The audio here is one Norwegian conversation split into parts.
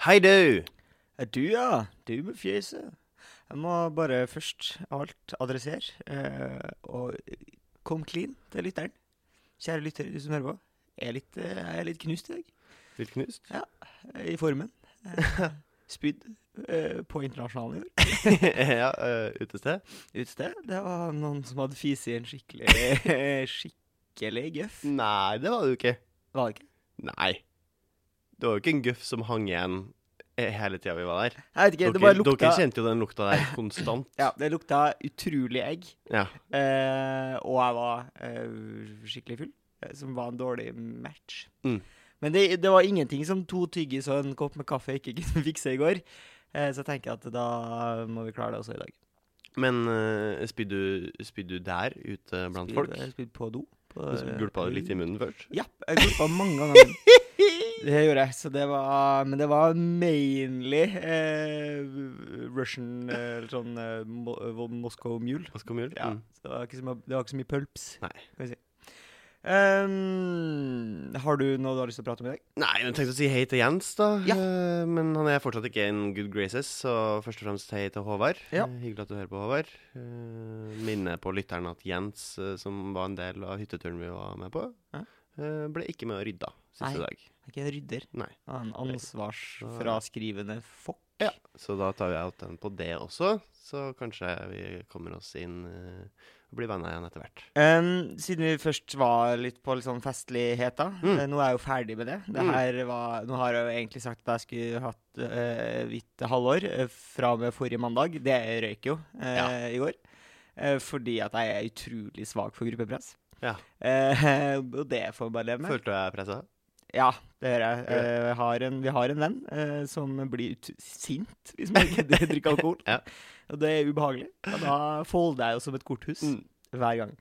Hei, du! Er du, ja? Du med fjeset. Jeg må bare først av alt adressere eh, og kom clean til lytteren. Kjære lytter, du som hører på. Jeg er litt, eh, jeg er litt knust i dag. Litt knust? Ja, I formen. Eh, Spydd eh, på internasjonalen i år. ja, uh, utested? Utested. Det var noen som hadde fise i en skikkelig skikkelig gøff. Nei, det var det jo ikke. Var det ikke? Nei. Det var jo ikke en guff som hang igjen eh, hele tida vi var der. Jeg vet ikke, Dere, det bare lukta dere kjente jo den lukta der konstant. Ja, det lukta utrolig egg. Ja. Eh, og jeg var eh, skikkelig full, eh, som var en dårlig match. Mm. Men det, det var ingenting som to tyggis og en kopp med kaffe ikke kunne fikse i går. Eh, så jeg tenker at da må vi klare det også i dag. Men uh, spydde du, spydde du der ute blant folk? Jeg spilte på do. På, Gulpa du litt i munnen først? Ja, jeg gulpa mange ganger. Det gjorde jeg. Så det var Men det var mainly eh, Russian Eller sånn eh, Moscow Mule. Moscow Mule. Ja, Mm. så det var ikke så mye, det var ikke så mye pulps. Nei. Kan vi si. Ehm, har du noe du har lyst til å prate om i dag? Nei, jeg tenkte å si hei til Jens, da. Ja. Uh, men han er fortsatt ikke in good graces, så først og fremst hei til Håvard. Ja. Uh, hyggelig at du hører på, Håvard. Uh, minner på lytteren at Jens, som var en del av hytteturen vi var med på, ble ikke med og rydda siste Nei. dag. Er ikke rydder. Nei. En ansvarsfraskrivende fokk. Ja. Så da tar vi out den på det også, så kanskje vi kommer oss inn eh, og blir venner igjen etter hvert. Um, siden vi først var litt på litt sånn festligheter Mm. eh, Nå er jeg jo ferdig med det. det Mm. her var, nå har jeg jo egentlig sagt at jeg skulle hatt uh, hvitt halvår eh, fra og med forrige mandag. Det røyk jo uh, Ja. i går. Uh, fordi at jeg er utrolig svak for gruppepress. Ja. Og det får vi bare leve med. Følte du deg pressa? Ja, det hører jeg. Uh, har en, vi har en venn uh, som blir sint hvis man ikke drikker alkohol. Ja. Og det er ubehagelig. Og da folder jeg jo som et korthus Mm. hver gang.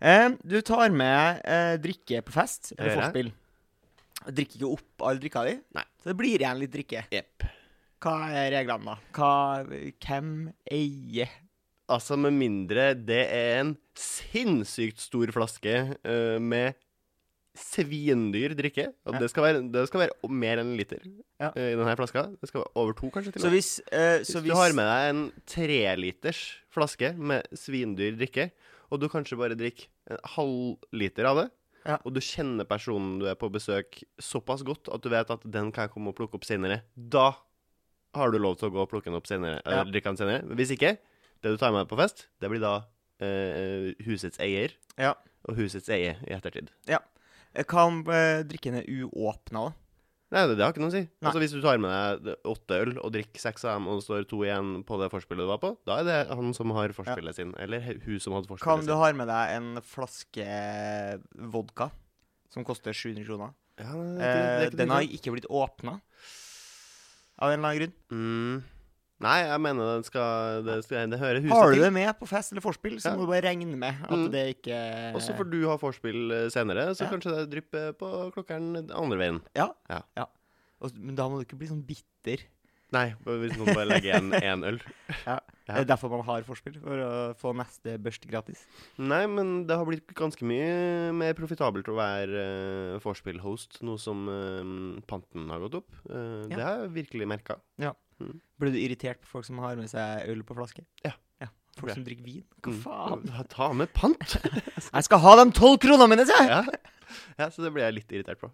Uh, du tar med drikke på fest, eller forspill. Drikker ikke opp alle drikka di, Nei. så det blir igjen litt drikke. Yep. Hva er reglene, da? Hva, hvem eier Altså, med mindre det er en sinnssykt stor flaske med svindyr drikke. Og Ja. det, skal være, det skal være mer enn en liter Ja. eh, i denne flaska. Det skal være over to, kanskje. til Så hvis, eh, Hvis så du har med deg en treliters flaske med svindyr drikke, og du kanskje bare drikker en halvliter av det, Ja. og du kjenner personen du er på besøk såpass godt at du vet at den kan jeg komme og plukke opp senere, da har du lov til å gå og plukke den opp senere, Ja. eller drikke den senere. Hvis ikke, det du tar med deg på fest, det blir da eh, husets eier Ja. og husets eie i ettertid. Eh, Drikke eh, drikken er uåpna, da? Nei, det, det har ikke noe å si. Nei. Altså Hvis du tar med deg åtte øl og drikker seks av dem, og det står to igjen på det forspillet du var på, da er det han som har forspillet sin, eller hun som hadde forspillet sin. Kan du har med deg en flaske vodka som koster 700 kroner? Ja, det ikke- det Eh, den har ikke blitt åpna av en eller annen grunn. mm. Nei, jeg mener den skal Det, skal, det hører huset Har du det med på fest eller vorspiel, så Ja. må du bare regne med at Mm. det ikke Og så får du ha vorspiel eh, senere, så Ja. kanskje det drypper på klokkeren andre veien. Ja. Ja. Og, men da må du ikke bli sånn bitter. Nei, hvis noen bare legger igjen én øl. Ja. Ja. Det er derfor man har forspill, for å få neste børst gratis. Nei, men det har blitt ganske mye mer profitabelt å være uh, vorspiel-host, nå som uh, panten har gått opp. Uh, Ja. Det har jeg virkelig merka. Blir du irritert på folk som har med seg øl på flaske? Ja. Folk som drikker vin? Hva faen? Ta med pant! Jeg skal ha de tolv kronene mine, sier jeg! ja. ja, så det blir jeg litt irritert på.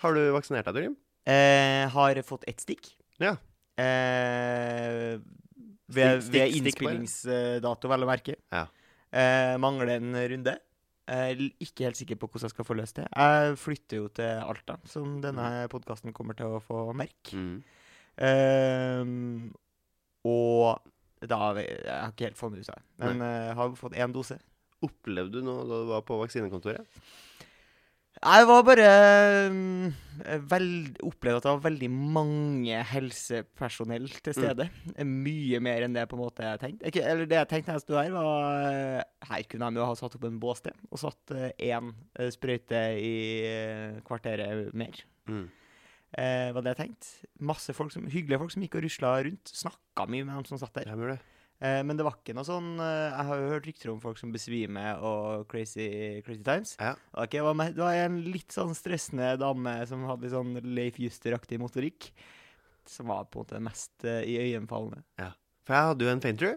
Har du vaksinert deg, Torgrim? Eh, har fått ett stikk. Ja. Eh, ved, ved innspillingsdato, vel å merke. Ja. Eh, mangler en runde. Er ikke helt sikker på hvordan jeg skal få løst det. Jeg flytter jo til Alta, som denne podkasten kommer til å få merke. Mm. Ehm, og da Jeg har ikke helt funnet ut av det, men uh, har fått én dose. Opplevde du noe da du var på vaksinekontoret? Jeg var bare um, veld, opplevde at det var veldig mange helsepersonell til stede. Mye mer enn det på en måte jeg tenkte. Eller det jeg tenkte jeg sto her, var eh, Her kunne de jo ha satt opp en båssted og satt eh, én eh, sprøyte i eh, kvarteret mer. Mm. Eh, var det jeg tenkte. Masse folk som, hyggelige folk som gikk og rusla rundt. Snakka mye med dem som satt der. Jeg gjør det. Eh, men det var ikke noe sånn eh, Jeg har jo hørt rykter om folk som besvimer og crazy, crazy times. Ja. Var, det var, med, det var en litt sånn stressende dame som hadde litt sånn Leif Juster-aktig motorikk. som var på en måte mest uh, iøynefallende. For jeg hadde jo en fainter.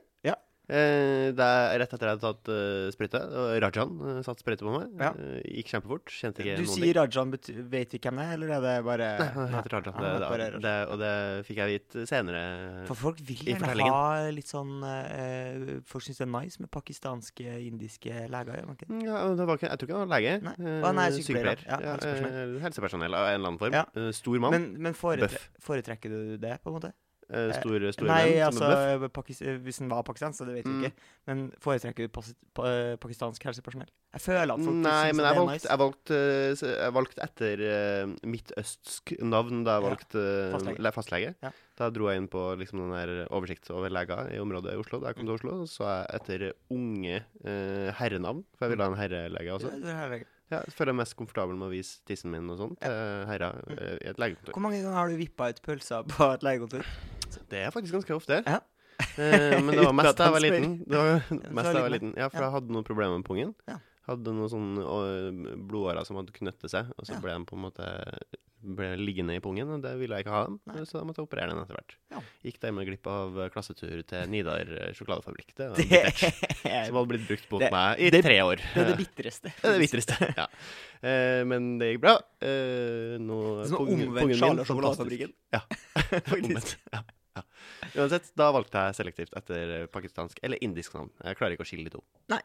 Eh, det er rett etter at jeg hadde tatt uh, sprøyte. Rajan uh, satt sprøyte på meg. Ja. Uh, gikk kjempefort. Kjente ikke Du noen sier Rajan, vet vi hvem det er, eller er det bare Nei, han heter Rajan. Det, det, Rajan. det, og det fikk jeg vite senere. For folk vil gjerne ha litt sånn uh, Folk syns det er nice med pakistanske, indiske leger. gjør ikke? Ja, det var ikke, jeg tror ikke han var lege. Nei. Eh, nei, sykepleier, ja. Helsepersonell. eh, helsepersonell av en eller annen form. Ja. Eh, stor mann. Men, men foretre Buff. foretrekker du det, på en måte? Eh, stor, stor Nei, menn altså Hvis den var pakistansk, så det vet vi Mm. ikke. Men foretrekker du pakistansk helsepersonell? Jeg føler at folk Nei, men jeg valgte, jeg valgte, eh, jeg valgte etter midtøstsk navn da jeg valgte ja, Fastlege. fastlege. Ja. Da dro jeg inn på liksom den der oversikt over leger i området i Oslo. Da jeg kom til Oslo, så så jeg etter unge uh, herrenavn, for jeg ville ha en herrelege også. Ja, du er herre- Ja, føler jeg mest komfortabel med å vise tissen min og sånn til herrer eh, i et legekontor. Hvor mange ganger har du vippa ut pølser på et legekontor? Det er faktisk ganske ofte. Ja. Eh, men det var mest da jeg var liten. Det var mest jeg var liten. Ja, for jeg hadde noen problemer med pungen. Ja. Hadde noen sånne øh, blodårer som hadde knyttet seg, og så ble de på en måte ble liggende i pungen, det ville jeg ikke ha den, Nei. så da måtte jeg operere den etter hvert. Ja. Gikk dermed glipp av klassetur til Nidar eh, sjokoladefabrikk. Det Det er Som hadde blitt brukt mot det- meg i det- tre år. det, er det bitreste. Det er det bitreste, Ja. Eh, men det gikk bra. Eh, nå, Som pungen- omvendt og sjokoladefabrikken. Ja. Omvendt. Ja. Ja. Uansett, da valgte jeg selektivt etter eh, pakistansk eller indisk navn. Jeg klarer ikke å skille de to. Nei,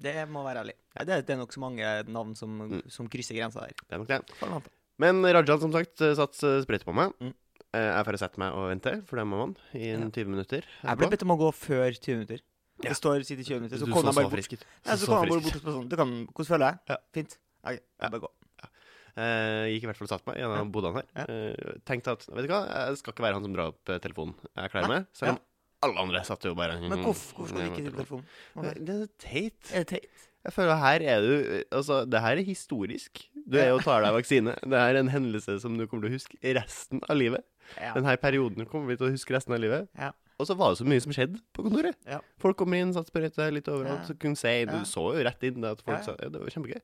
Det må være ærlig. Det, det er nok så mange navn som, Mm. som krysser grensa der. Det er nok det. Men Rajan, som sagt, eh, satt eh, sprøyte på meg. Mm. Eh, Jeg får sette meg og vente, for det må man, i Ja. 20 minutter. Jeg ble bedt om å gå før 20 minutter. Ja. Det står i 20 minutter, så kom han bare bort. frisk Ja, Så så kom han bare bort sånn du kan, Hvordan føler jeg? Ja. Fint. Ok, jeg bare gå. Eh, gikk i hvert fall og satte meg i en av bodene her. Ja. Tenkte at vet du hva, jeg skal ikke være han som drar opp telefonen. Jeg Nei. meg. Selv om alle andre satt jo bare Men hvorfor, hvorfor skal du ikke til telefonen? Det er teit. Er det teit? Jeg føler her er du Altså, det her er historisk. Du er jo tar deg vaksine. Det er en hendelse som du kommer til å huske resten av livet. Ja. Denne perioden kommer vi til å huske resten av livet. Ja. Og så var det så mye som skjedde på kontoret. Ja. Folk kommer inn, satt sprøyte litt overalt. Ja. Så kunne si Du så jo rett inn at folk sa ja, Det var kjempegøy.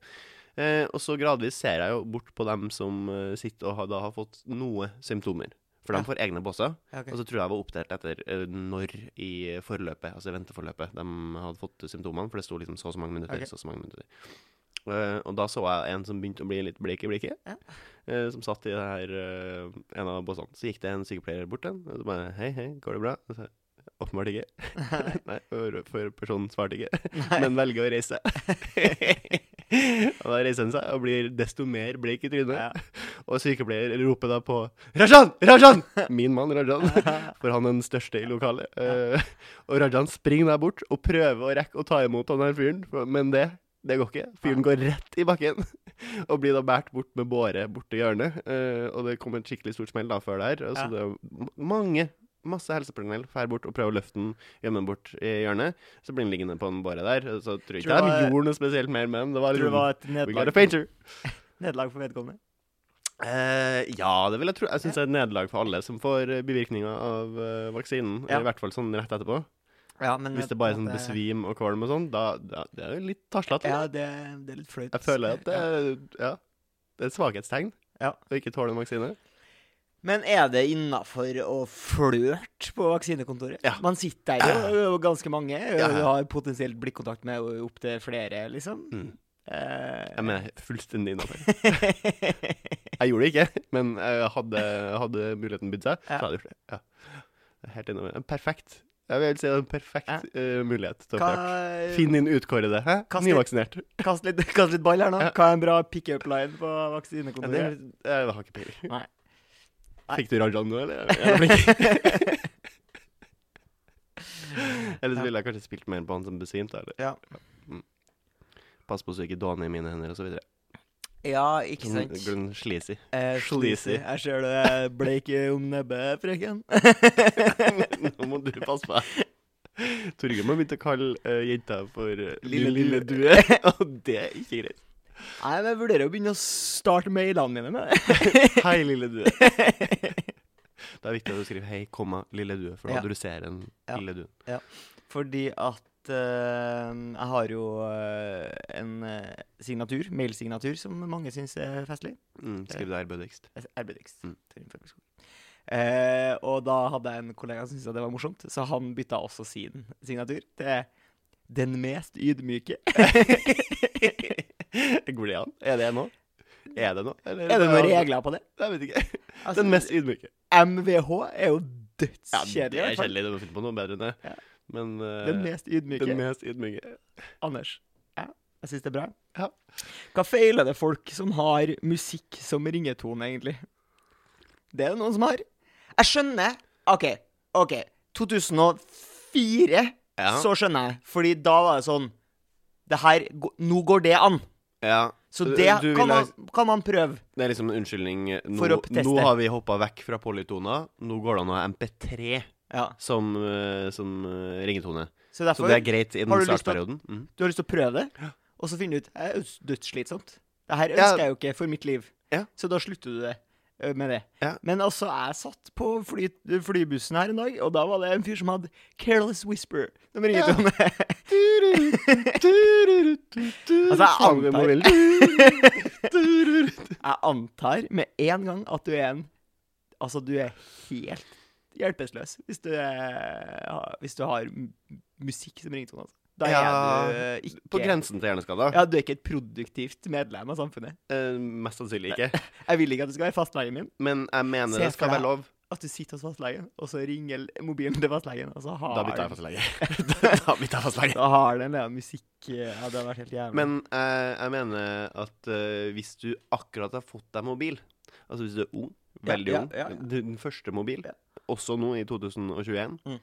Eh, og så gradvis ser jeg jo bort på dem som eh, sitter og har, da har fått noe symptomer. For Ja. de får egne båser. Okay. Og så tror jeg jeg var oppdelt etter eh, når i forløpet, altså venteforløpet, de hadde fått symptomene. For det sto liksom så og så mange minutter, okay. så og så mange minutter. Uh, og da så jeg en som begynte å bli litt blek i blikket. Ja. uh, som satt i det her uh, en av båsene. Så gikk det en sykepleier bort til ham og så bare Hei, hei, går det bra? Og så, Åpenbart ikke. Nei, for, for personen svarte ikke. Men velger å reise seg. Og da reiser han seg og blir desto mer bleik i trynet. Ja. Og sykepleier roper da på Rajan! Rajan! Min mann Rajan. For han er den største i lokalet. Ja. og Rajan springer der bort og prøver å rekke å ta imot han her fyren, men det, det går ikke. Fyren går rett i bakken. Og blir da båret bort med båre bort til hjørnet. Eh, og det kom et skikkelig stort smell da før der. Altså, Ja. det er mange Masse helsepersonell drar bort og prøver å løfte den gjemme den bort i hjørnet. Så blir den liggende på en båre der. Så tror jeg ikke de gjorde noe spesielt mer med den. Det var det liksom var et nederlag, nederlag for vedkommende? Eh, ja, det vil jeg tro. Jeg syns det er et nederlag for alle som får eh, bivirkninger av uh, vaksinen. Ja. I hvert fall sånn rett etterpå. Ja, men Hvis det bare er sånn besvim og kvalm og sånn, da, da det er jo litt taslete. Ja, det, det er litt flaut. Jeg føler at det Ja. ja, det er et svakhetstegn Ja. å ikke tåle en vaksine. Men er det innafor å flørte på vaksinekontoret? Ja. Man sitter der jo, ganske mange. Ja. Du har potensielt blikkontakt med opptil flere, liksom. Mm. Uh, Jeg mener fullstendig innafor. Jeg gjorde det ikke, men hadde, hadde muligheten bydd seg, så hadde jeg gjort det. Ja. Helt innover. Perfekt. Jeg vil si det er en perfekt eh, mulighet til å flørte. Finn din utkårede. Hæ? Kast litt- Nyvaksinert. kast, litt, kast litt ball her nå. Hva er en bra pick-up-line på Ja, det, vaksinekontoret? jeg har ikke peiling. Fikk du Rajan nå, eller? Er du flink? eller så ville jeg kanskje spilt mer på han som besvimte. Eller? Ja. Pass på så ikke dåner i mine hender, og så videre. ja, ikke sant? Glenn Sleazy. Eh, Sleazy. Jeg ser du er bleik om nebbet, frøken. Nå må du passe på deg. Torgeir må begynne å kalle uh, jenta for uh, Lille lille, lille Due. due, og det er ikke greit. Nei, men jeg vurderer å begynne å starte mailene mine med det. Hei, lille due. Det er viktig at du skriver 'hei, komma, lille due', for da Ja. adresserer en Ja. lille due. Fordi at eh, jeg har jo eh, en eh, signatur, mailsignatur, som mange syns er festlig. Mm, skriv det ærbødigst. Ærbødigst. Mm. Eh, og da hadde jeg en kollega som syntes det var morsomt, så han bytta også sin signatur til 'Den mest ydmyke'. Går det an? Er det nå? Er det noe? Eller, er det noen regler på det? Jeg vet ikke. Altså, Den mest ydmyke. MVH er jo Ja, det er kjedelig. Du må finne på noe bedre enn det. Ja. Men uh, Den mest ydmyke. den mest ydmyke Anders. Ja, jeg syns det er bra. Ja. Hva feiler det folk som har musikk som ringetone, egentlig? Det er det noen som har. Jeg skjønner. OK. ok 2004, Ja. så skjønner jeg. Fordi da var det sånn det her, Nå går det an. Ja. Så det du kan man, kan man prøve. Det er liksom en unnskyldning. Nå, nå har vi hoppa vekk fra polytoner. Nå går det an å ha MP3 Ja. som, eh, som eh, ringetone. Så Så det er greit i den du å- startperioden. Mhm. du har lyst til å prøve det, og så finner du ut det er dødsslitsomt. Det her Ja. ønsker jeg jo ikke for mitt liv. Ja. Så da slutter du det med det. Ja. Men altså, jeg satt på fly, flybussen her en dag, og da var det en fyr som hadde 'Careless Whisper'. De ringetone. Ja. Altså, jeg antar- Jeg antar med en gang at du er en Altså, du er helt hjelpeløs hvis du, er, hvis du har musikk som ringetone. Altså. Da Ja, er du ikke På grensen til hjerneskada? Ja, du er ikke et produktivt medlem av samfunnet. Uh, mest sannsynlig ikke. Jeg vil ikke at du skal være fastlegen min. Men jeg mener det skal være lov. At du sitter hos fastlegen, og så ringer mobilen til fastlegen, og så har Da bytter jeg fastlege. da bytter jeg fastlege. Da har den der musikk Ja, det har vært helt jævlig. Men eh, jeg mener at eh, hvis du akkurat har fått deg mobil, altså hvis du er ung, veldig ja, ung, ja, ja. din første mobil, Ja. også nå i 2021, Mm.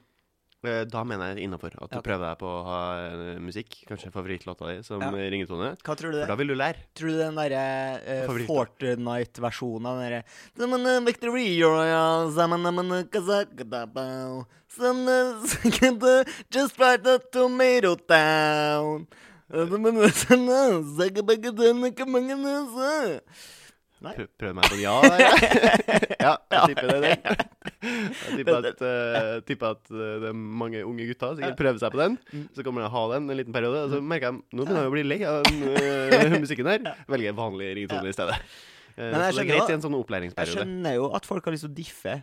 Eh, da mener jeg det innafor at du Ja, prøver deg på å ha eh, musikk, kanskje favorittlåta di, som Ja. ringetone. Hva tror du det? For da vil du lære. Tror du den derre uh. Fortnite-versjonen av den derre Victory Just right the tomato town Prøv, meg på ja ja, jeg tipper det den. Jeg tipper at, uh, tipper at eh, det er mange unge gutter sikkert prøver seg på den. Mm. Så kommer de å ha den en liten periode, og så merker jeg nå begynner jeg å bli lei av den uh, musikken her. Velger vanlig ringetone i stedet. Uh, så det er greit i en sånn opplæringsperiode. Jeg skjønner jo at folk har lyst til å diffe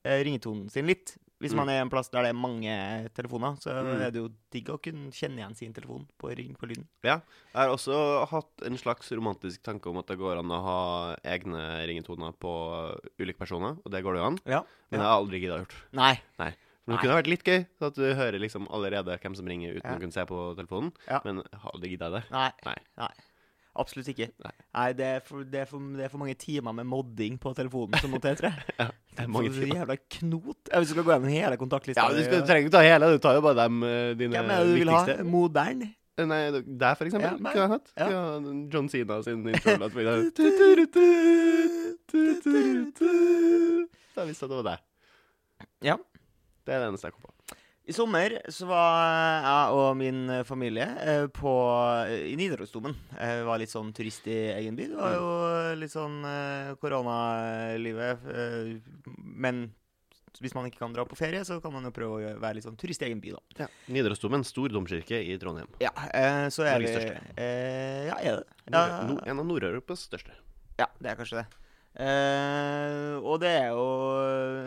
ringetonen sin litt. Hvis Mm. man er en plass der det er mange telefoner, så Mm. er det jo digg å kunne kjenne igjen sin telefon på ring på lyden. Ja. Jeg har også hatt en slags romantisk tanke om at det går an å ha egne ringetoner på ulike personer, og det går det jo an. Ja. Men jeg har aldri gidda gjort. Nei. Nei. Men det kunne vært litt gøy, så at du hører liksom allerede hvem som ringer uten Ja. å kunne se på telefonen. Ja. Men jeg aldri gidda det. Nei. Nei. Absolutt ikke. Nei. Nei, det, er for, det, er for, det er for mange timer med modding på telefonen som må til, tror jeg. Det er mange Så timer. Jævla knot. Jeg du skal gå gjennom hele kontaktlista. Ja, du, skal, du trenger ikke ta hele, du tar jo bare dem dine dine Hvem er det du vil ha? Modern? Eh, Nei, der for eksempel. Ja, men, kunne jeg hatt. Ja. Ja. John Sina sin intro-låt. Da visste jeg at det var deg. Ja. Det er det eneste jeg kom på. I sommer så var jeg og min eh, familie eh, på, i Nidarosdomen. Jeg var litt sånn turist i egen by. Det var jo litt sånn eh, koronalivet. eh, Men hvis man ikke kan dra på ferie, så kan man jo prøve å være litt sånn turist i egen by, da. Ja. Nidarosdomen, stor domkirke i Trondheim. Ja, eh, så er Norges vi største. eh, Ja, er det? Ja, Nord- en av Nord-Europas største. Ja, det er kanskje det. Eh, og det er jo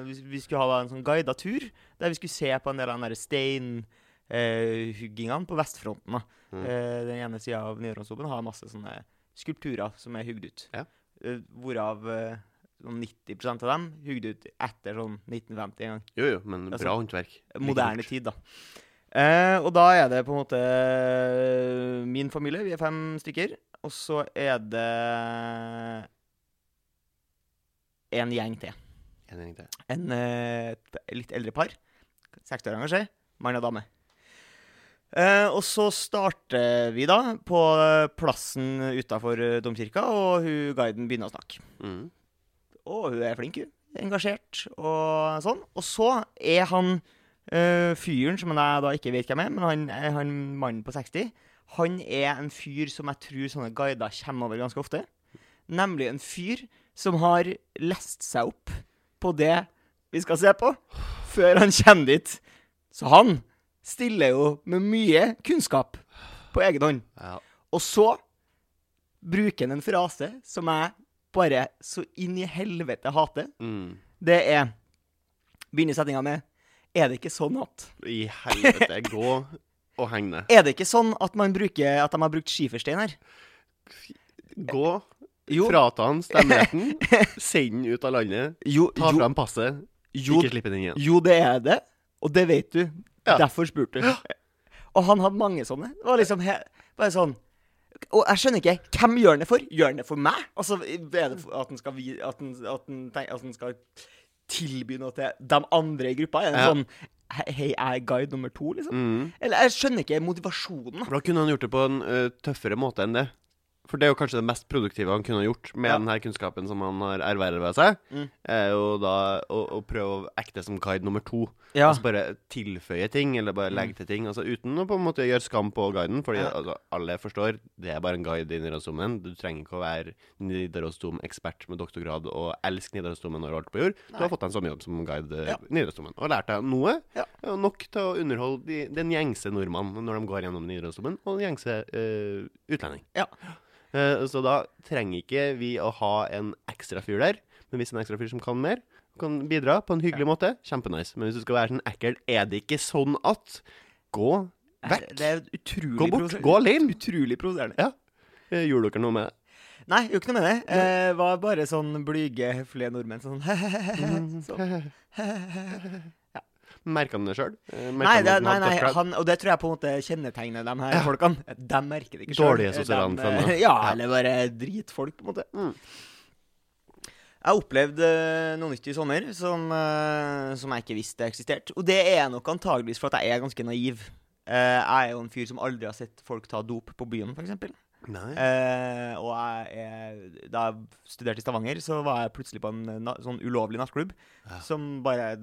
Vi, vi skulle ha en sånn guida tur, der vi skulle se på en del av den steinhuggingene steinhuggingene på vestfronten. da. Mm. Eh, den ene sida av Nidarosdomen har masse sånne skulpturer som er hugd ut. Ja. Eh, hvorav eh, sånn 90% av dem hugd ut etter sånn 1950 en gang. Jo, jo, men Altså, bra håndverk. Moderne tid, da. Eh, og da er det på en måte eh, min familie, vi er fem stykker. Og så er det en gjeng til. En gjeng til. En eh, litt eldre par. 60 år kanskje. Mann og dame. Eh, og så starter vi da på plassen utafor domkirka, og hun guiden begynner å snakke. Mm. Og hun er flink, hun. Engasjert og sånn. Og så er han øh, fyren, som jeg da ikke vet hvem er, men han, han mannen på 60, han er en fyr som jeg tror sånne guider kommer over ganske ofte. Nemlig en fyr som har lest seg opp på det vi skal se på, før han kommer dit. Så han stiller jo med mye kunnskap på egen hånd. Ja. Og så bruker han en frase som jeg bare så inn i helvete hater. Mm. Det er begynner setninga med Er det ikke sånn at I helvete, gå og heng ned. Er det ikke sånn at man bruker At de har brukt skiferstein her? Gå, Jo, frata han stemmeretten, send den ut av landet, jo, ta jo, fram passet, jo, ikke slippe den igjen. jo, det er det. Og det vet du. Ja. Derfor spurte du. Og han hadde mange sånne. Det var liksom bare sånn Og jeg skjønner ikke. Hvem gjør han det for? Gjør han det for meg? Altså, er det for at han skal, vi- at den, at den, at den skal tilby noe til de andre i gruppa? Er det Ja. sånn Hei, jeg er guide nummer to, liksom? Mm. Eller jeg skjønner ikke motivasjonen. da. Kunne han gjort det på en uh, tøffere måte enn det. For det er jo kanskje det mest produktive han kunne gjort med Ja. den her kunnskapen som han har erverva seg, Mm. er jo da å, å prøve å ekte som guide nummer to. Ja. Altså bare tilføye ting, eller bare legge til ting. Altså uten å på en måte gjøre skam på guiden, fordi Ja. altså, alle forstår det er bare en guide i Nidarosdomen. Du trenger ikke å være Nidarosdom-ekspert med doktorgrad og elske Nidarosdomen har vært på jord. Du har fått deg en sommerjobb som guide Ja. Nidarosdomen og lært deg noe. Nok til å underholde de, den gjengse nordmann når de går gjennom Nidarosdomen, og den gjengse uh, utlending. Ja. Eh, så da trenger ikke vi å ha en ekstra fyr der, men hvis en ekstra fyr som kan mer, kan bidra på en hyggelig måte, kjempenice. Men hvis du skal være sånn ekkel, er det ikke sånn at Gå vekk. Det er utrolig Gå bort. Gå alene. Utrolig provoserende. Ja. Eh, Gjorde dere noe med det? Nei, gjorde ikke noe med det. Eh, var bare sånn blyge, høflige nordmenn. Sånn sånn. Merka han det sjøl? Nei, det, nei, nei han, og det tror jeg på en måte kjennetegner de her folkene. De merker det ikke sjøl. Dårlige sosiale antenner. Ja, Ja. eller bare dritfolk, på en måte. Mm. Jeg opplevde eh, noe nytt i sommer som, eh, som jeg ikke visste eksisterte. Og det er nok antageligvis for at jeg er ganske naiv. Eh, jeg er jo en fyr som aldri har sett folk ta dop på byen, f.eks. Eh, og jeg da jeg studerte i Stavanger, så var jeg plutselig på en eh, na sånn ulovlig nattklubb. Ja. Som bare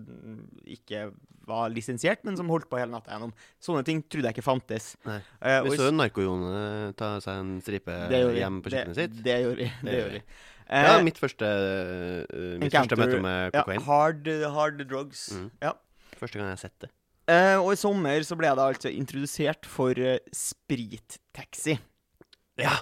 ikke var lisensiert, men som holdt på hele natta gjennom. Sånne ting trodde jeg ikke fantes. Nei. Eh, Vi så jo narkojone ta seg en stripe hjem på kjøkkenet sitt. Det gjorde vi. Det Det gjorde vi. Ja, Eh, mitt første, uh, mitt første møte med ja, hard, hard drugs. Mm. Ja. Første gang jeg har sett det. Eh, og i sommer så ble jeg da altså introdusert for uh, sprittaxi. Ja.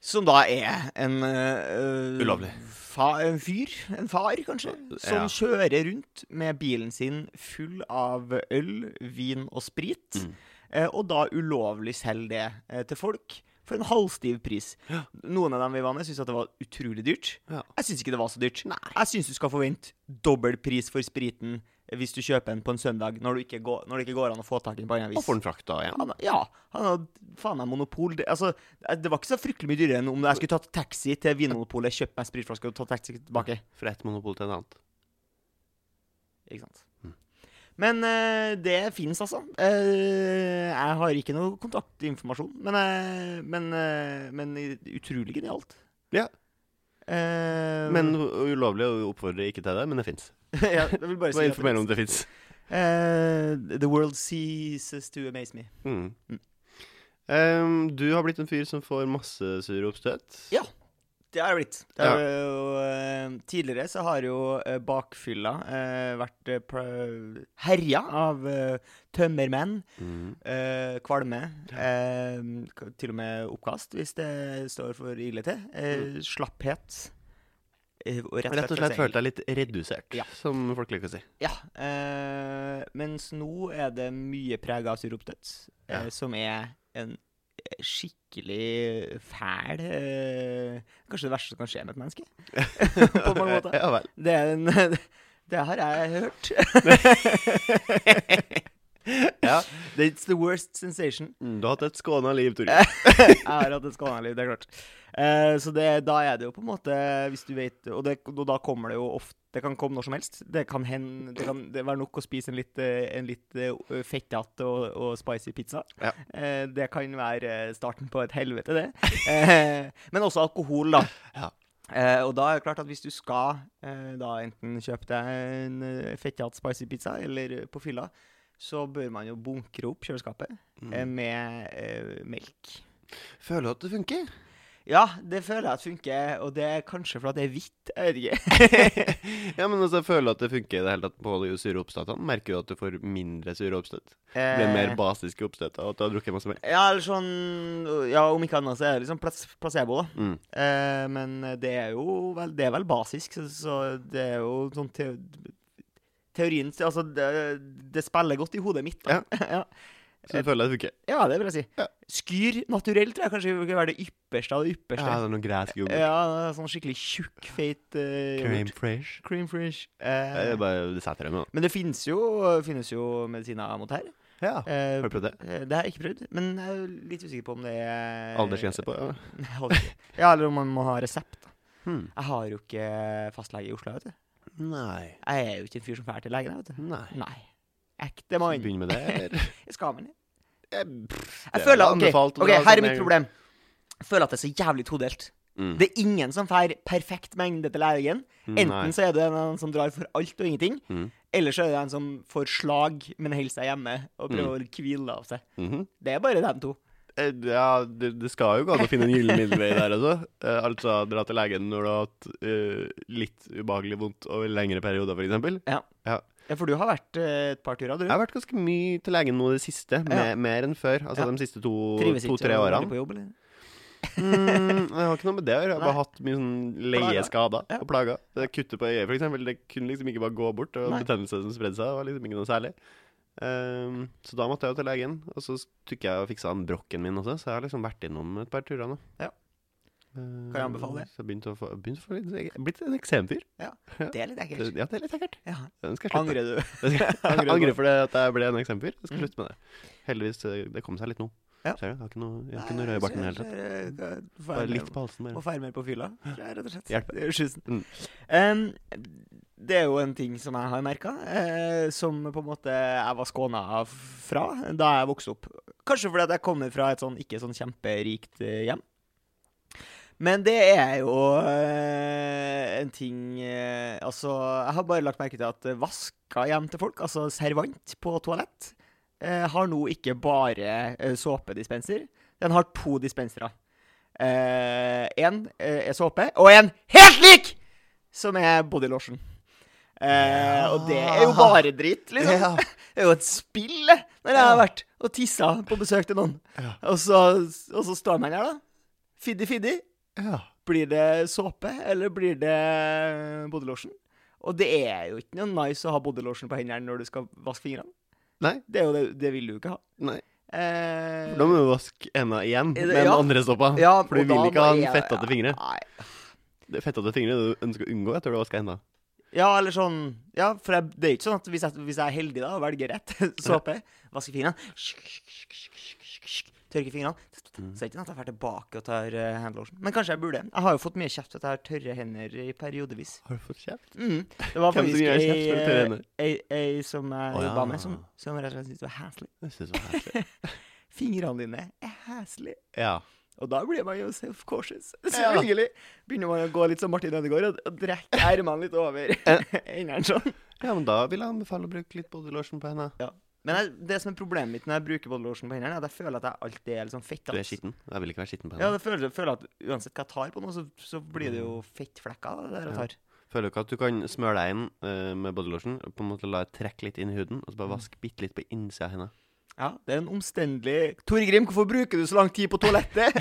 Som da er en eh, Ulovlig. Fa en fyr, en far kanskje, som Ja. kjører rundt med bilen sin full av øl, vin og sprit. Mm. Eh, og da ulovlig selger det eh, til folk for en halvstiv pris. Ja. Noen av dem vi var med, syntes at det var utrolig dyrt. Ja. Jeg syns ikke det var så dyrt. Jeg syns du skal forvente dobbel pris for spriten hvis du kjøper den på en søndag, når, du ikke går, når det ikke går an å få tak i den på annet vis. Og får den frakta igjen. Han, ja, han hadde faen meg monopol. Det, altså, det var ikke så fryktelig mye dyrere enn om jeg skulle tatt taxi til Vinmonopolet, kjøpt meg spritflaske og tatt taxi tilbake. Fra ett monopol til et annet. Ikke sant? Mm. Men eh, det fins, altså. Uh, jeg har ikke noe kontaktinformasjon, men, eh, men, men utrolig genialt. Ja. Men ulovlig å oppfordre ikke til det, men det fins. ja, jeg vil bare si Bare informere det om det fins. Uh, the world ceases to amaze me. Mm. Mm. Ehm, du har blitt en fyr som får masse sure oppstøt. Ja. Det har jeg blitt. Det Ja. jo, uh, tidligere så har jo uh, bakfylla vært herja av tømmermenn. Mm. kvalme. til og med oppkast, hvis det står for ille til. eh, Slapphet. Eh, og Rett og slett følt deg litt redusert, Ja. som folk liker å si. Ja. eh, mens nå er det mye preg av suroppstøt, eh, Ja. som er en skikkelig fæl eh, Kanskje det verste som kan skje med et menneske. På mange måter. Ja vel. Det, er en, det har jeg hørt. Ja. It's the worst sensation. Mm, Du har hatt et skåna liv, Torgeir. Jeg har hatt et skåna liv, det er klart. Uh, så det, da er det jo på en måte, hvis du vet Og, det, og da kommer det jo ofte Det kan komme når som helst. Det kan hende Det kan det være nok å spise en litt, eh, en litt eh, fettete og, og spicy pizza. Ja. Eh, det kan være eh, starten på et helvete, det. Eh, men også alkohol, da. Ja. Eh, og da er det klart at hvis du skal eh, da enten kjøpe deg en uh, fettete spicy pizza eller på fylla, så bør man jo bunkre opp kjøleskapet eh, Mm. med eh, melk. Føler du at det funker? Ja, det føler jeg at funker, og det er kanskje fordi det er hvitt. Jeg vet ikke. ja, men altså, føler du at det funker i det hele tatt på sure oppstøtene? Merker du at du får mindre sure oppstøt? Blir mer Eh, basiske oppstøt av at du har drukket masse melk? ja, eller sånn Ja, om ikke annet så er det liksom placebo, da. Mm. Eh, men det er jo vel, det er vel basisk, så, så det er jo sånn te teorien Altså, det, det spiller godt i hodet mitt. Da. Ja. Så du føler det funker? ja, det vil jeg si. Ja. Skyr naturell tror jeg kanskje vil være det ypperste av det ypperste. Ja, det er noe gresk yoghurt. Ja, sånn skikkelig tjukk, feit uh, Cream fresh. Cream fresh. Det Eh, er bare det jeg med. men det finnes jo, finnes jo medisiner mot her. Ja. Eh, Har du prøvd det? eh, det har jeg ikke prøvd, men jeg er litt usikker på om det er Aldersgrense på? Ja. Ja, eller om man må ha resept. Hmm. Jeg har jo ikke fastlege i Oslo, vet du. Nei. Jeg er jo ikke en fyr som drar til legen, vet du. Nei. Nei. Ekte mann. Begynn med det, eller? Skal man ned Jeg, pff, det er føler, at anbefalt å ok, her er mitt problem. Jeg føler at det er så jævlig todelt. Mm. Det er ingen som får perfekt mengde til legen. Mm, Enten nei. så er det en som drar for alt og ingenting, Mm. eller så er det en som får slag, men holder seg hjemme og prøver Mm. å hvile av seg. -hmm. Det er bare dem to. Eh, Ja, det, det skal jo gå an å finne en gyllen middelvei der også. Eh, altså dra til legen når du har hatt uh, litt ubehagelig vondt over lengre perioder, f.eks. Ja. Ja. Ja, for du har vært eh, et par turer, du. Jeg har vært ganske mye til legen nå i det siste, Ja. mer enn før. Altså Ja. de siste to- to-tre så årene. på jobb, eller? Mm, jeg har ikke noe med det å gjøre. Jeg har bare hatt mye sånn leie skader Ja. og plager. Det kuttet på øyet, eksempel, det kunne liksom ikke bare gå bort. Og betennelse som spredde seg, det var liksom ikke noe særlig. Ehm, så da måtte jeg jo til legen, og så tok jeg og fiksa den brokken min også, så jeg har liksom vært innom et par turer nå. Ja. Ehm, Kan jeg anbefale det? Så jeg begynte å få, begynte å få litt, blitt en eksemfyr. Det er litt ekkelt. Ja, det er litt ekkelt. Ja. Angrer du? Angrer for det at jeg ble en eksemfyr. Jeg skal Mm. slutte med det. Heldigvis, eh, det kom seg litt nå. Ja. Ser du? Jeg har ikke noe, jeg har ikke noe rød i barten i det hele tatt. Bare litt på halsen. Må feire mer på fylla, rett og slett. Det er jo. Mm. Det er jo en ting som jeg har merka, eh, som på en måte jeg var skåna fra da jeg vokste opp. Kanskje fordi at jeg kommer fra et sånn ikke sånn kjemperikt eh, hjem. Men det er jo eh, en ting eh, Altså, jeg har bare lagt merke til at eh, vaska hjem til folk, altså servant på toalett, eh, har nå ikke bare eh, såpedispenser. Den har to dispensere. Én er såpe, og en helt lik! Som er body lotion. Ja. og det er jo bare dritt, liksom. Ja. Det er jo et spill, når jeg har vært og tissa på besøk til noen. Ja. Og, så, og så står man her, da. Fiddi-fiddi. Ja. Blir det såpe, eller blir det bodylotion? Og det er jo ikke noe nice å ha bodylotion på hendene når du skal vaske fingrene. Nei. Det, er jo det, det vil du jo ikke ha. Nei. Eh, Da må du vaske hendene igjen Er med den ja. andre såpa. ja, For du vil ikke ha den fettete fingre. Nei. Det fettete fingre du ønsker å unngå etter du har vaska hendene. Ja, eller sånn Ja, for jeg, det er ikke sånn at hvis jeg, hvis jeg er heldig da og velger rett såpe, vasker fingrene Tørker fingrene Mm. Så er det ikke sånn at jeg drar tilbake og tar uh, handlotion. Men kanskje jeg burde. Jeg har jo fått mye kjeft for at jeg har tørre hender i periodevis. Har du fått kjeft? Mm. Det var Hvem faktisk ei, ei, hender? ei, ei som jeg Å, ja. jobba med, som, som rett og slett syntes var heslig. Fingrene dine er heslige. Ja. Og da blir man jo self-cautious. Selvfølgelig. Begynner man å gå litt som Martin Ødegaard og, drikke ermene litt over hendene sånn. ja, men da vil jeg anbefale å bruke litt bodylotion på hendene. Men jeg, det som er problemet mitt når jeg bruker bodylotion på hendene, er at jeg føler at jeg alltid er litt sånn fett. Du er skitten. Jeg vil ikke være skitten på Ja, hendene. det føler, jeg føler at uansett hva jeg tar på noe, så, så blir det jo fettflekker av det der jeg Ja. tar. Føler du ikke at du kan smøre deg inn uh, med bodylotion, lotion, på en måte la det trekke litt inn i huden, og så Mm. bare vaske bitte litt på innsida av hendene? Ja, det er en omstendelig Tore Grim, hvorfor bruker du så lang tid på toalettet?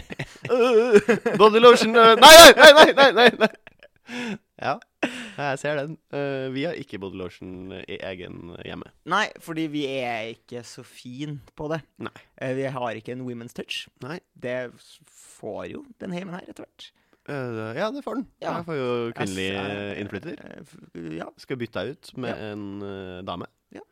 Bodylotion uh, Nei, nei, nei, nei, nei, nei, nei. Ja, jeg ser den. Uh, vi har ikke bodylotion i egen hjemme. Nei, fordi vi er ikke så fin på det. Nei. Uh, Vi har ikke en women's touch. Nei. Det får jo den heimen her etter hvert. Uh, ja, det får den. Ja. Jeg får jo kvinnelig innflytter. Ja, Skal bytte deg ut med Ja. en dame. Ja.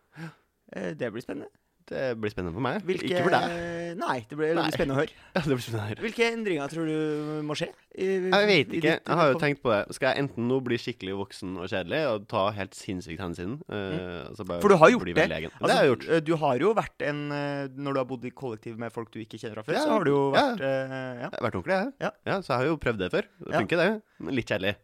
det blir spennende. Det blir spennende for meg. Hvilke, Ikke for deg. Nei, det blir Nei. spennende å høre. Ja, det blir spennende å høre. Hvilke endringer tror du må skje? I, Jeg vet ikke. ditt- Jeg har jo tenkt på det. Skal jeg enten nå bli skikkelig voksen og kjedelig og ta helt sinnssykt hensyn altså Mm. For du har gjort det. Altså, det har jeg gjort. eh, Du har jo vært en eh, Når du har bodd i kollektiv med folk du ikke kjenner fra før, Ja, så har du jo ja. vært eh, ja. Jeg har vært ordentlig, jeg. Ja. så jeg har jo prøvd det før. Det Ja. funker, det. Litt kjedelig.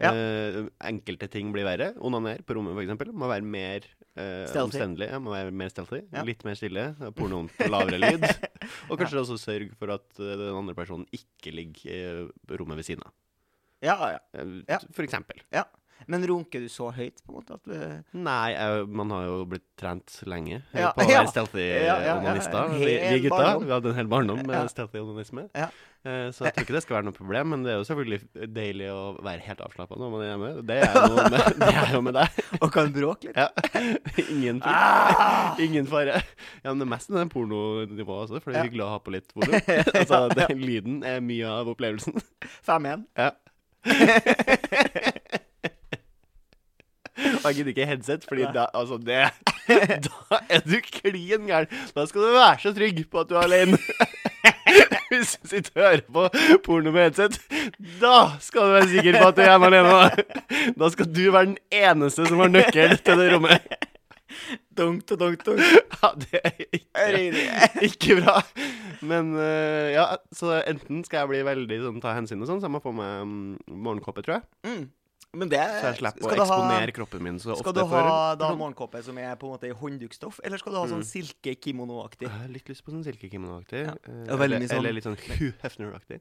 Ja. Eh, enkelte ting blir verre. Onaner på rommet, f.eks. Må være mer uh, omstendelig. Ja, må være mer stealthy. Ja. Litt mer stille. Pornoen på lavere lyd. Og kanskje også sørge for at eh, den andre personen ikke ligger i rommet ved siden av. Ja, ja. Eh, Ja. For eksempel. Ja. Men runker du så høyt, på en måte, at du Nei, jeg, man har jo blitt trent lenge eh, Ja, på å ja. være stealthy Ja, ja, ja. onanister. Ja, Vi, vi gutta barndom. vi hadde en hel barndom med Ja. stealthy onanisme. Eh, så jeg tror ikke det skal være noe problem, men det er jo selvfølgelig deilig å være helt avslappa når man er hjemme. Det er jo med, det er jo med deg. Og kan bråke litt? Ja. Ingen. Ah! Ingen fare. Ja, men det er mest det pornonivået også, for det er hyggelig å ha på litt volum. altså, det, lyden er mye av opplevelsen. Fem igjen. Ja. Og jeg gidder ikke headset, fordi da, altså det Da er du klin gæren. Da skal du være så trygg på at du er alene. Hvis du sitter og hører på porno med headset, da skal du være sikker på at du er hjemme alene. Da. skal du være den eneste som har nøkkel til det rommet. Dunk, dunk, dunk. Ja, det er ikke, ikke bra. Men øh, ja, så enten skal jeg bli veldig sånn ta hensyn og sånn, så jeg må få meg mm, morgenkåpe, tror jeg. Mm. Men det Så jeg slipper å eksponere ha- kroppen min så ofte Skal du for ha da morgenkåpe som er på en måte i hånddukkstoff, eller skal du ha sånn silke-kimono-aktig? Jeg har litt lyst på sånn silkekimono-aktig. Ja. eh, eller, sånn- eller litt sånn Hugh Hefner-aktig.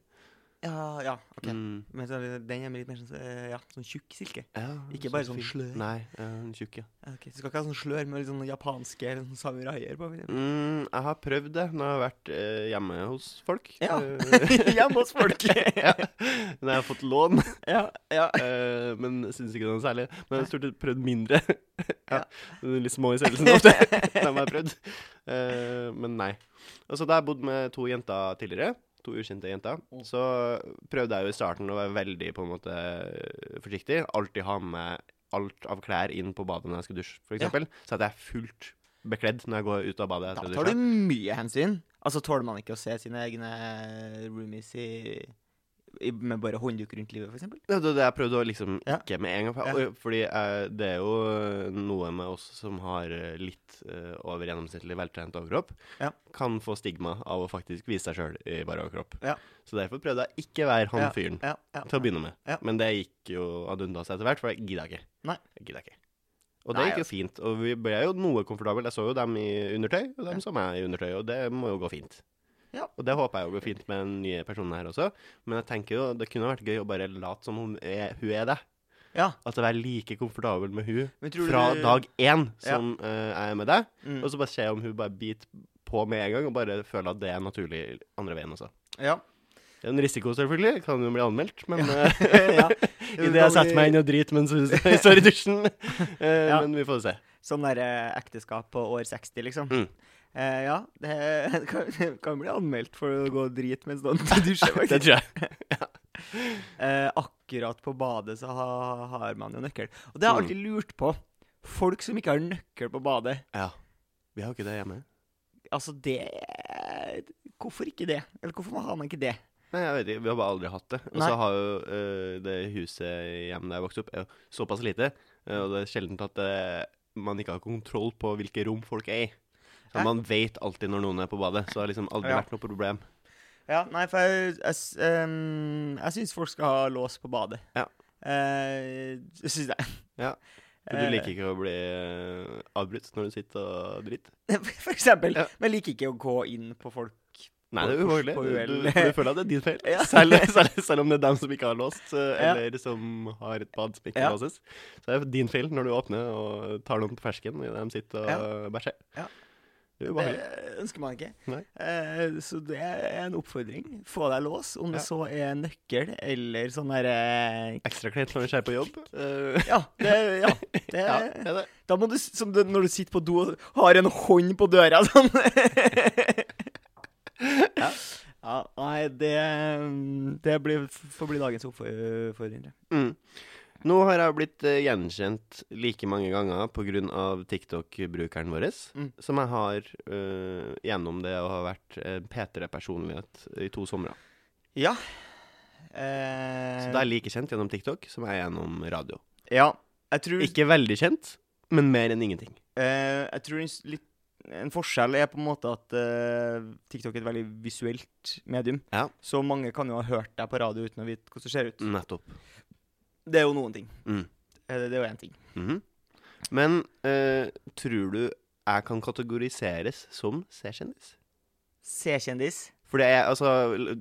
Ja, ja, ok. Mm. Men så er det- den er litt mer sånn, eh, ja, sånn tjukk silke. Ja, Ikke så bare sånn fin. slør. Nei, en tjukk, ja. Okay, ok. Så skal ikke ha sånn slør med litt sånn japanske eller sånn samuraier på? Mm, jeg har prøvd det når jeg har vært eh, hjemme hos folk. Ja. Eh, Hjemme hos folk. ja. Når jeg har fått lån. ja, ja. Uh, men syns ikke det er noe særlig. Men jeg har stort sett prøvd mindre. Ja. Litt små i størrelsen ofte. Dem har jeg prøvd. Uh, men nei. Og så har jeg bodd med to jenter tidligere, to ukjente jenter, Mm. så prøvde jeg jo i starten å være veldig på en måte forsiktig. Alltid ha med alt av klær inn på badet når jeg skal dusje, for Ja. Så at jeg er fullt bekledd når jeg går ut av badet Da tar du mye hensyn. Altså, tåler man ikke å se sine egne roomies i, med bare håndduk rundt livet, eksempel? Ja, det er det jeg prøvde å liksom ikke med en gang. For, Ja. Fordi eh, det er jo noe med oss som har eh, litt eh, over gjennomsnittlig veltrent overkropp, Ja. kan få stigma av å faktisk vise seg sjøl i bare overkropp. Ja. Så derfor prøvde jeg ikke å være han fyren til å begynne med. Men det gikk jo ad undas etter hvert, for jeg gidda ikke. Nei. Jeg gidda ikke. Og det Nei, gikk jo fint. Og vi ble jo noe komfortable. Jeg så jo dem i undertøy, og dem så meg i undertøy, og det må jo gå fint. Ja. Og det håper jeg jo går fint med den nye personen her også. Men jeg tenker jo det kunne vært gøy å bare late som hun er, hun er det. ja. Det være like komfortabel med hun fra du- dag én som eh, jeg er med deg. Mm. Og så bare se om hun bare biter på med en gang, og bare føler at det er naturlig andre veien også. Ja. Det er en risiko, selvfølgelig. Kan jo bli anmeldt, men eh, ja. Idet jeg setter meg inn og driter mens hun står i dusjen. Eh, Ja. Men vi får se. Sånn der ekteskap på år 60, liksom. Mm. Eh, ja, det kan, kan bli anmeldt for å gå drit mens noen dusjer, Det tror jeg. Eh, akkurat på badet så ha, har man jo nøkkel. Og det har jeg Mm. alltid lurt på. Folk som ikke har nøkkel på badet. Ja. Vi har jo ikke det hjemme. Altså, det Hvorfor ikke det? Eller hvorfor har man ikke det? Nei, jeg vet ikke. Vi har bare aldri hatt det. Og så har jo uh, det huset hjemme der jeg vokste opp, er jo såpass lite, eh, og det er sjelden at uh, man ikke har kontroll på hvilke rom folk er i. Nei. man vet alltid når noen er på badet, så det har liksom aldri Ja. vært noe problem. Ja, nei, for jeg, jeg, ehm, jeg syns folk skal ha lås på badet. Ja. Eh, det syns jeg. Ja. For du liker ikke å bli eh, avbrutt når du sitter og driter? For eksempel. Ja. Men jeg liker ikke å gå inn på folk. Nei, det er ubehagelig. Du, du, du føler at det er din feil. Ja. Selv, selv, selv om det er dem som ikke har låst, eller Ja. som har et bad som ikke Ja. låses. Så er det din feil når du åpner og tar noen på fersken idet de sitter og bæsjer. Det er Det ønsker man ikke. Eh, så det er en oppfordring. Få deg lås, om det Ja. så er nøkkel eller sånn derre Ekstra kleint når du ser på jobb. Eh, Ja, det, ja, det, ja, er det. Da må du, som du, når du sitter på do og har en hånd på døra sånn. ja. ja. Nei, det, det blir, får bli dagens oppfordring. Mm. Nå har jeg blitt uh, gjenkjent like mange ganger pga. TikTok-brukeren vår, Mm. som jeg har uh, gjennom det å ha vært uh, P3-personlighet i to somre. Ja. Eh, Så det er like kjent gjennom TikTok som jeg er gjennom radio. Ja. Jeg tror, Ikke veldig kjent, men mer enn ingenting. eh, jeg tror en, litt, en forskjell er på en måte at eh, TikTok er et veldig visuelt medium. Ja. Så mange kan jo ha hørt deg på radio uten å vite hvordan det ser ut. Nettopp. Det er jo noen ting. Mm. Det, det er jo én ting. Mhm. Men eh, tror du jeg kan kategoriseres som C-kjendis? C-kjendis. For det er altså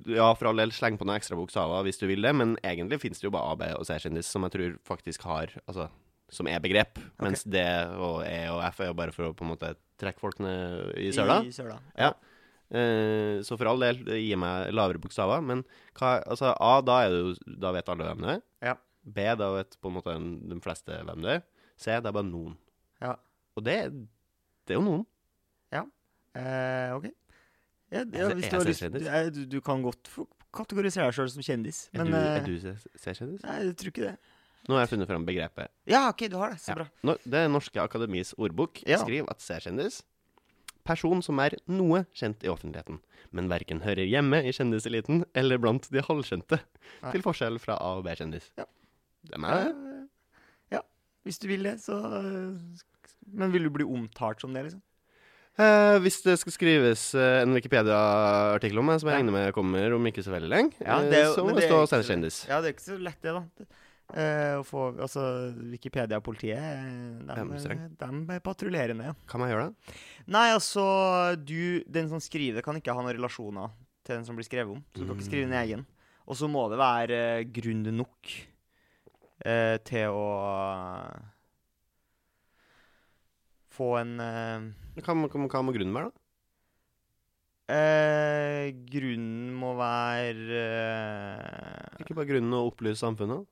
Ja, for all del, sleng på noen ekstra bokstaver hvis du vil det, men egentlig finnes det jo bare A, B og C-kjendis, som jeg tror faktisk har Altså, som er begrep. Mens D og E og F er jo bare for å på en måte trekke folk ned i søla. I søla. Ja. Eh, så for all del, gi meg lavere bokstaver. Men hva, altså A, da, er jo, da vet alle hvem det er. Ja. B, da vet på en måte en- de fleste hvem det er. C, det er bare noen. Ja. Og det, det er jo noen. Ja. Eh, OK. Ja, Er ja, hvis er du, har jeg lyst, kjendis? du, er- du, du kan godt kategorisere deg sjøl som kjendis, Er men du, eh, er du C- C-kjendis? Nei, jeg tror ikke det. Nå har jeg funnet fram begrepet. Ja, OK, du har det. Så Ja. bra. Det Norske Akademis ordbok Ja. skriver at C-kjendis Person som er noe kjent i offentligheten, men verken hører hjemme i kjendiseliten eller blant de halvkjente. Til forskjell fra A- og B-kjendis. Ja. Det er. Eh, ja, hvis du vil det, så eh, Men vil du bli omtalt som det, liksom? Eh, hvis det skal skrives eh, en Wikipedia-artikkel om meg, som jeg regner med kommer om ikke så veldig lenge, Ja, det er jo- så men må det det er stå ikke så. Ja, det er ikke så lett, det, da. Eh, å få Altså, Wikipedia-politiet, eh, de, streng. de patruljerer med. Kan jeg gjøre det? Nei, altså, du Den som skriver kan ikke ha noen relasjoner til den som blir skrevet om. Så du kan ikke skrive din Mm. egen. Og så må det være eh, grunn nok eh, til å få en eh, Hva, må- hva, må- grunnen være, da? eh, Grunnen må være eh, Ikke bare grunnen å opplyse samfunnet?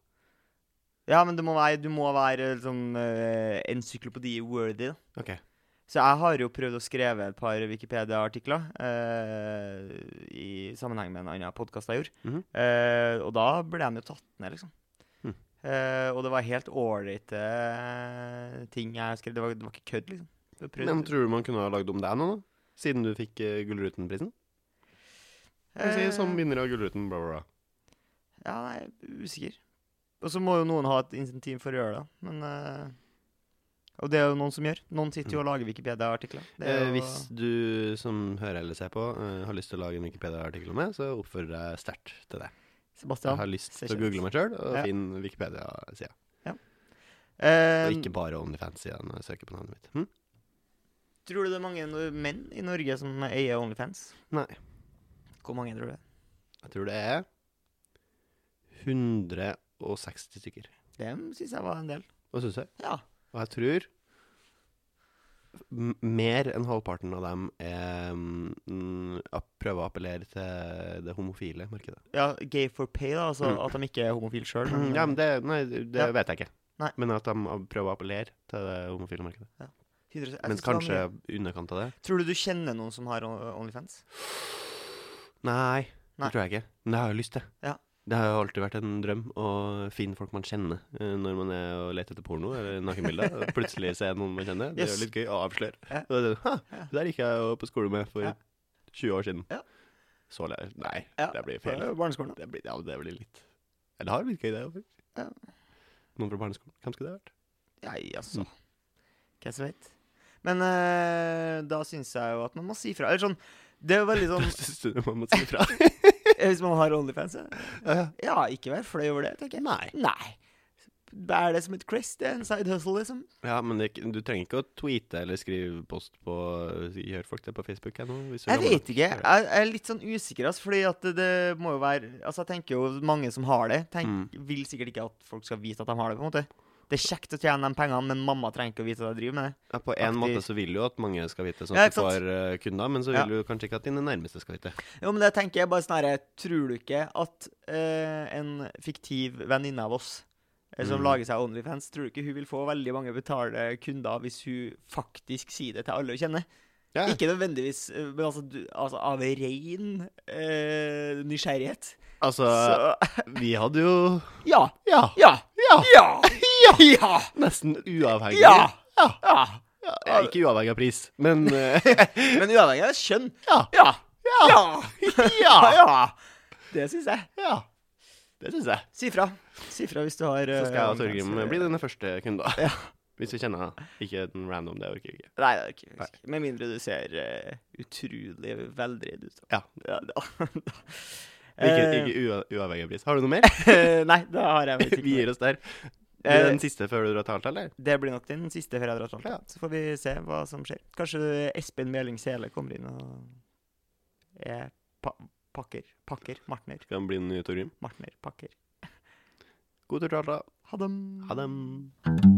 Ja, men du må være, du må være liksom, eh, encyklopedi-worthy. da. Ok. Så jeg har jo prøvd å skrive et par Wikipedia-artikler eh, i sammenheng med en annen podkast jeg gjorde. Mhm. Eh, og da ble de jo tatt ned, liksom. Eh, og det var helt ålreite ting jeg skrev. Det var, det var ikke kødd, liksom. Men tror du man kunne ha lagd om deg nå, da? Siden du fikk uh, Gullruten-prisen? Sier som vinner av Gullruten, bla, bla, bla. Ja, nei, er usikker. Og så må jo noen ha et insentiv for å gjøre det. Men Og det er jo noen som gjør. Noen sitter jo og lager Wikipedia-artikler. Det hvis du som hører eller ser på, har lyst til å lage en Wikipedia-artikkel om meg, så oppfører jeg sterkt til det. Sebastian. Jeg har lyst til å google meg sjøl og Ja. finne Wikipedia-sida. Eh, Og ikke bare Onlyfans-sida når jeg søker på navnet mitt. Hm? Tror du det er mange menn i Norge som eier Onlyfans? Nei. Hvor mange tror du det? er? Jeg tror det er 160 stykker. Det syns jeg var en del. Hva syns jeg? Ja. Og jeg tror mer enn halvparten av dem er, mm, prøver å appellere til det homofile markedet. ja gay for pay, da. Altså Mm. at de ikke er homofile sjøl. Ja, men det, nei, det Ja. vet jeg ikke. Nei. Men at de prøver å appellere til det homofile markedet. Ja. Men kanskje i underkant av det Tror du du kjenner noen som har Onlyfans? Nei, Nei. det tror jeg ikke. Men det har jeg lyst til. Ja. Det har jo alltid vært en drøm å finne folk man kjenner eh, når man er og leter etter porno eller nakenbilder. Plutselig se noen man kjenner. Det er jo litt gøy å avsløre. Ja. Og det er sånn, «Ha, der gikk jeg jo på skole med for Ja. 20 år siden. Ja. Så lærer Nei, Ja, det blir Fra feil. barneskolen. Det blir, ja, det blir litt Eller har blitt gøy, det òg. Ja. Noen fra barneskolen. Hvem skulle det vært? Nei, altså. Hvem som vet. Men eh, da syns jeg jo at man må si fra. Eller sånn Det er jo veldig sånn Syns du man må si ifra? Hvis man har Onlyfans, ja. Ja. ikke vær flau over det, tenker jeg. Nei. Nei. Er det som et crest. Det er en side hustle, liksom. Ja, men det, du trenger ikke å tweete eller skrive post på Gjør folk det på Facebook ennå? Jeg vet ikke. Jeg er litt sånn usikker, altså, fordi at det, det må jo være Altså, jeg tenker jo mange som har det, tenk, Mm. vil sikkert ikke at folk skal vite at de har det, på en måte. Det er kjekt å tjene de pengene, men mamma trenger ikke å vite at jeg driver med. Ja, På en Aktiv. måte så vil du jo at mange skal vite, sånn at du får uh, kunder, men så vil du kanskje ikke at dine nærmeste skal vite. Jo, men det tenker jeg bare sånn herre Tror du ikke at uh, en fiktiv venninne av oss eh, som Mm. lager seg Onlyfans, tror du ikke hun vil få veldig mange betalte kunder hvis hun faktisk sier det til alle hun kjenner? Ja. Ikke nødvendigvis, men altså, du, altså av ren eh, nysgjerrighet. Altså, Så vi hadde jo ja. Ja! Ja. Ja! Ja! Ja! Nesten uavhengig. Ja! Ja. ja. Ja, ikke uavhengig av pris, men eh, Men uavhengig av kjønn. ja. Ja! Ja! Ja! Ja! ja. Det syns jeg. ja. Det syns jeg. Si fra. Si fra hvis du har Så skal jeg og eh, Torgrim bli denne første kunden. Ja. Hvis vi kjenner. Ikke den random, det orker vi ikke. Nei, det er ikke, Nei. ikke. Med mindre du ser uh, utrolig veldreid ut. Ja. Ja, da. Ikke, Eh, ikke uavhengig av pris. Har du noe mer? Nei, da har jeg vel vi gir oss der. Blir Eh, det den siste før du drar til Alta, eller? Det blir nok den siste før jeg drar til Alta. Ja. Så får vi se hva som skjer. Kanskje Espen Meling Sele kommer inn og er pa Pakker. Pakker. Martner. Skal han bli den nye Torgrim? Martner. Pakker. God tur til Alta. Ha dem. Ha dem.